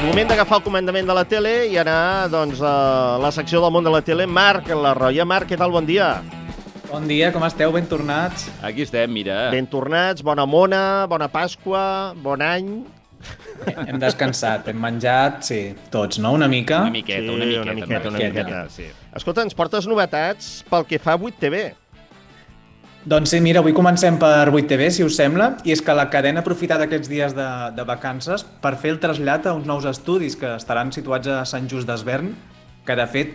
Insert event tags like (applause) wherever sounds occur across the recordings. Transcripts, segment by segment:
Moment d'agafar el comandament de la tele i anar doncs, a la secció del món de la tele. Marc Larroia. Marc, què tal? Bon dia. Bon dia, com esteu? Ben tornats? Aquí estem, mira. Ben tornats, bona mona, bona Pasqua, bon any. Hem descansat, hem menjat, sí, tots, no? Una mica? Una miqueta, sí, una miqueta. una miqueta, una miqueta. miqueta. Sí. Escolta, ens portes novetats pel que fa a 8TV. Doncs sí, mira, avui comencem per 8TV, si us sembla, i és que la cadena ha aprofitat aquests dies de, de vacances per fer el trasllat a uns nous estudis que estaran situats a Sant Just d'Esvern, que de fet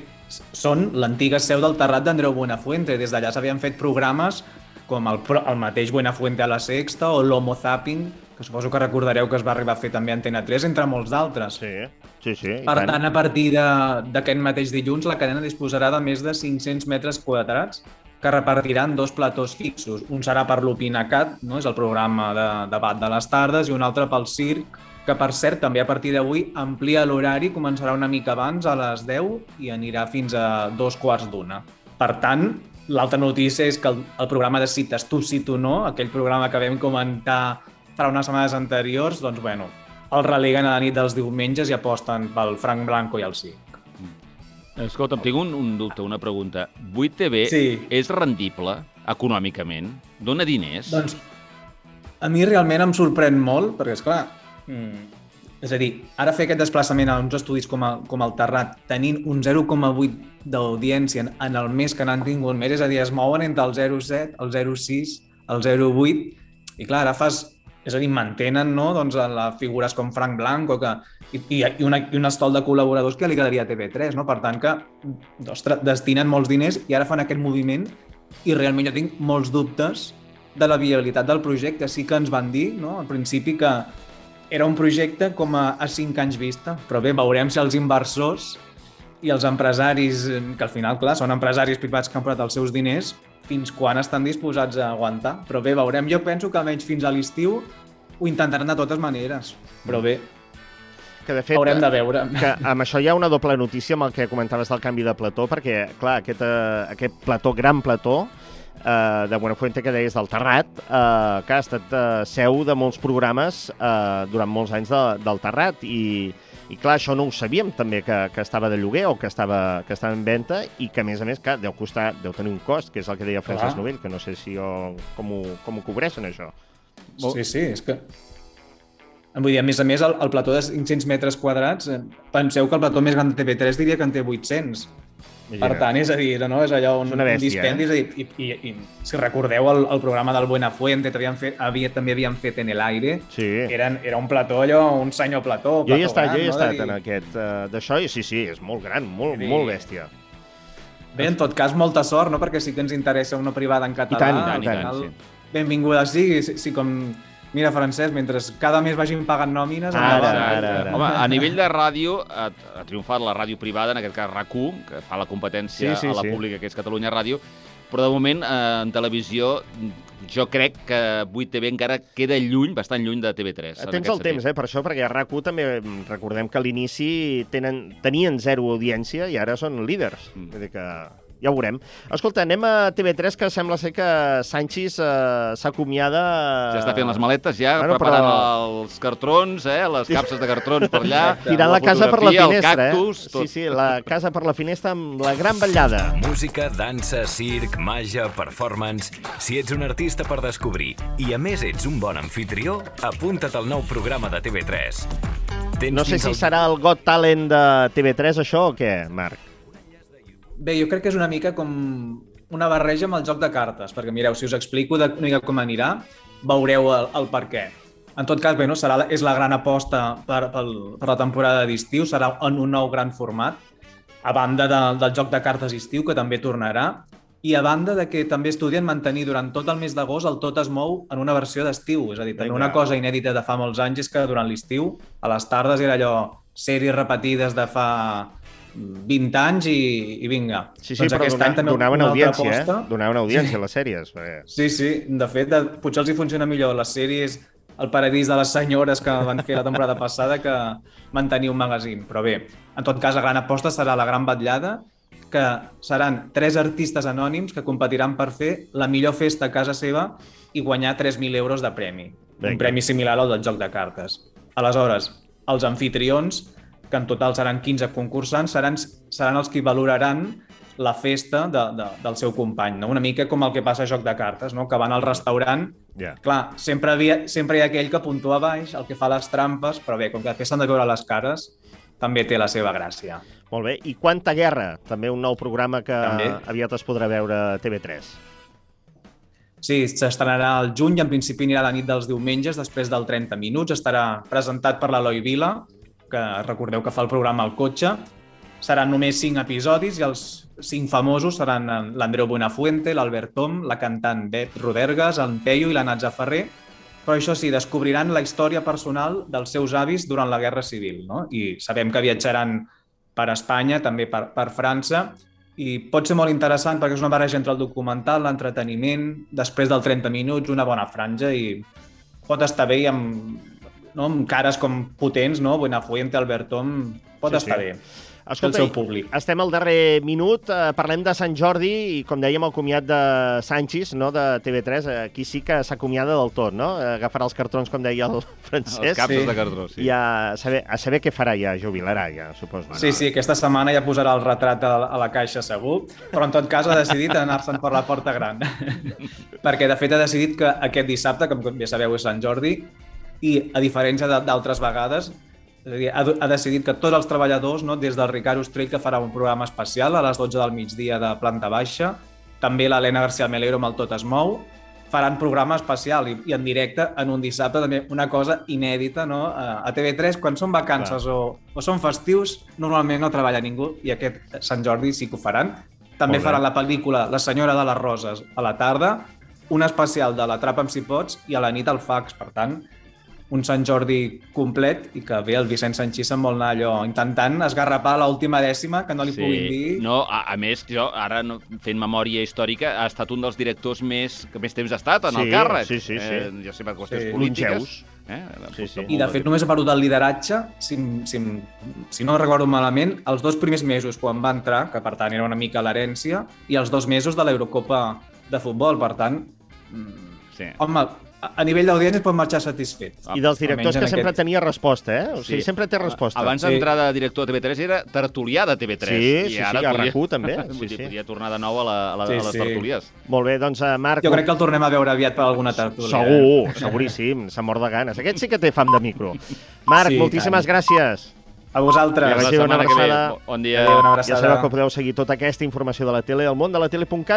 són l'antiga seu del Terrat d'Andreu Buenafuente. Des d'allà s'havien fet programes com el, el mateix Buenafuente a la Sexta o l'Homo Zapping, que suposo que recordareu que es va arribar a fer també a Antena 3, entre molts d'altres. Sí, sí, sí. Per tant. tant, a partir d'aquest mateix dilluns, la cadena disposarà de més de 500 metres quadrats que repartiran dos platós fixos. Un serà per l'Opinacat, no? és el programa de debat de les tardes, i un altre pel circ, que per cert també a partir d'avui amplia l'horari, començarà una mica abans, a les 10, i anirà fins a dos quarts d'una. Per tant, l'altra notícia és que el, el programa de cites tu sí tu no, aquell programa que vam comentar farà unes setmanes anteriors, doncs bueno, el releguen a la nit dels diumenges i aposten pel Frank Blanco i el sí. Escolta'm, tinc un, un dubte, una pregunta. 8TV Sí. és rendible econòmicament? Dóna diners? Doncs a mi realment em sorprèn molt, perquè, és clar, mm, és a dir, ara fer aquest desplaçament a uns estudis com, a, com el Terrat, tenint un 0,8 d'audiència en, en el mes que n'han tingut més, és a dir, es mouen entre el 0,7, el 0,6, el 0,8, i clar, ara fas és a dir, mantenen no? doncs, a les figures com Frank Blanco que, i, i, una, i un estol de col·laboradors que li quedaria a TV3. No? Per tant, que ostres, destinen molts diners i ara fan aquest moviment i realment jo tinc molts dubtes de la viabilitat del projecte. Sí que ens van dir no? al principi que era un projecte com a, a cinc anys vista, però bé, veurem si els inversors i els empresaris, que al final, clar, són empresaris privats que han posat els seus diners, fins quan estan disposats a aguantar. Però bé, veurem. Jo penso que almenys fins a l'estiu ho intentaran de totes maneres. Però bé, Que de fet, haurem de veure. que amb això hi ha una doble notícia amb el que comentaves del canvi de plató, perquè, clar, aquest, eh, aquest plató, gran plató, eh, de Buenafuente que deies del Terrat, eh, que ha estat eh, seu de molts programes eh, durant molts anys de, del Terrat i, i clar, això no ho sabíem també que, que estava de lloguer o que estava, que estava en venda i que a més a més que deu costar, deu tenir un cost, que és el que deia Francesc Clar. Novell, que no sé si o, com, ho, com ho cobreixen això. Sí, sí, és que... Vull dir, a més a més, el, el plató de 500 metres quadrats, eh, penseu que el plató més gran de TV3 diria que en té 800. Per tant, és a dir, no? és allò un, És una bèstia, un dispendi, eh? és a dir, i, i, i, si recordeu el, el programa del Buenafuente, també havien fet, havia, també havien fet en el aire, Sí. Eren, era un plató allò, un senyor plató, Jo hi he plató estat, gran, jo hi he no? estat dir- en aquest uh, d'això i sí, sí, és molt gran, molt, Sí. molt bèstia. Bé, en tot cas, molta sort, no? perquè sí que ens interessa una privada en català. tant, i tant, i al tant, final, Benvinguda sigui, si, si com... Mira, Francesc, mentre cada mes vagin pagant nòmines... Ara, endavant. ara, ara. Home, a nivell de ràdio, ha, ha triomfat la ràdio privada, en aquest cas RAC1, que fa la competència Sí, sí, a la sí. pública, que és Catalunya Ràdio, però de moment, eh, en televisió, jo crec que 8TV encara queda lluny, bastant lluny de TV3. en Tens el temps, sentit. eh, per això, perquè a RAC1 també mm, recordem que a l'inici tenen, tenien zero audiència i ara són líders. Mm. Vull dir que ja ho veurem. Escolta, anem a TV3, que sembla ser que Sanchis eh, s'acomiada... Ja està fent les maletes, ja, Bueno, preparant però- els cartrons, eh, les capses de cartrons per allà. (laughs) Tirant la casa per la finestra, el cactus, eh? tot. Sí, sí, la casa per la finestra amb la gran vetllada. Música, dansa, circ, màgia, performance... Si ets un artista per descobrir i a més ets un bon anfitrió, apunta't al nou programa de TV3. Tens No sé si al- serà el Got Talent de TV3, això, o què, Marc? Bé, jo crec que és una mica com una barreja amb el joc de cartes, perquè mireu, si us explico de, una mica com anirà, veureu el, el per què. En tot cas, bé, no, serà, és la gran aposta per, per, per la temporada d'estiu, serà en un nou gran format, a banda de, del joc de cartes estiu, que també tornarà, i a banda de que també estudien mantenir durant tot el mes d'agost el Tot es mou en una versió d'estiu. És a dir, també una cosa inèdita de fa molts anys és que durant l'estiu, a les tardes, era allò sèries repetides de fa 20 anys i, i vinga. Sí, sí, doncs però aquest dona, any també donaven audiència, aposta. eh? Donaven audiència a les sèries. Perquè... Sí, sí, de fet, de, potser els hi funciona millor les sèries El paradís de les senyores que van fer la temporada passada que mantenir un magazín. Però bé, en tot cas, la gran aposta serà la gran batllada, que seran tres artistes anònims que competiran per fer la millor festa a casa seva i guanyar 3.000 euros de premi. Vinga. Un premi similar al del joc de cartes. Aleshores, els anfitrions que en total seran 15 concursants, seran, seran els que valoraran la festa de, de, del seu company. No? Una mica com el que passa a Joc de Cartes, no? que van al restaurant Ja. Clar, sempre, havia, sempre hi ha aquell que puntua baix, el que fa les trampes, però bé, com que després s'han de veure les cares, també té la seva gràcia. Molt bé. I Quanta Guerra, també un nou programa que També. aviat es podrà veure a TV3. Sí, s'estrenarà al juny, en principi anirà la nit dels diumenges, després del 30 minuts, estarà presentat per l'Eloi Vila, que recordeu que fa el programa al cotxe. Seran només cinc episodis i els cinc famosos seran l'Andreu Buenafuente, l'Albert Tom, la cantant Bet Rodergas, en Peyu i la Natza Ferrer, però això sí, descobriran la història personal dels seus avis durant la Guerra Civil, no? I sabem que viatjaran per Espanya, també per, per França, i pot ser molt interessant perquè és una barreja entre el documental, l'entreteniment, després del 30 minuts, una bona franja i pot estar bé i amb, no, amb cares com potents, no? Buenafuente, Albertom, pot Sí, estar sí. bé. Escolta, el seu públic. estem al darrer minut, eh, parlem de Sant Jordi i, com dèiem, el comiat de Sanchis, no, de TV3, eh, aquí sí que s'acomiada del tot, no? Eh, Agafarà els cartrons, com deia el (laughs) Els Francesc, capsos Sí. de cartró, sí. i a saber, a saber què farà ja, jubilarà ja, suposo. Sí, sí, aquesta setmana ja posarà el retrat a la, a la caixa segur, però en tot cas ha decidit anar-se'n per la porta gran. (laughs) Perquè, de fet, ha decidit que aquest dissabte, com bé sabeu, és Sant Jordi, i a diferència d'altres vegades, és a dir, ha, ha decidit que tots els treballadors, no, des del Ricard Ostrell, que farà un programa especial a les 12 del migdia de planta baixa, també l'Helena García Melero amb el Tot es mou, faran programa especial i, i en directe en un dissabte també una cosa inèdita no? a a TV3 quan són vacances o, o són festius normalment no treballa ningú i aquest Sant Jordi sí que ho faran també faran la pel·lícula La senyora de les roses a la tarda un especial de l'Atrapa'm si pots i a la nit el fax, per tant un Sant Jordi complet i que bé, el Vicent Sanchís se'n vol anar allò intentant esgarrapar l'última dècima que no li puguin dir No, a, a més, jo ara no, fent memòria històrica, ha estat un dels directors més que més temps ha estat en Sí, el càrrec. sí, sí, sí. Eh, ja sé, per qüestions Sí. polítiques. Eh? Sí, sí. I, de fet, només he perdut el lideratge, si, si, si no recordo malament, els dos primers mesos quan va entrar, que per tant era una mica l'herència, i els dos mesos de l'Eurocopa de futbol. Per tant, Sí. home, a, nivell d'audiència pot marxar satisfet. I dels directors que sempre aquest- tenia resposta, eh? O sigui, Sí. sempre té resposta. Abans Sí. d'entrar de director a TV3 era tertulià de TV3. Sí, I sí, ara sí, a podia- RAC1 també, (laughs) sí, Vull dir, sí. Podia tornar de nou a, la, a, la, Sí, a les sí. tertulies. Molt bé, doncs, eh, Marc... Jo crec que el tornem a veure aviat per alguna tertúlia. eh? Segur, seguríssim, s'ha mort de ganes. Aquest sí que té fam de micro. Marc, Sí, moltíssimes tant. gràcies. A vosaltres. La una setmana que ve. abraçada. Bon dia. Adéu, una Ja sabeu que podeu seguir tota aquesta informació de la tele al món de la tele.cat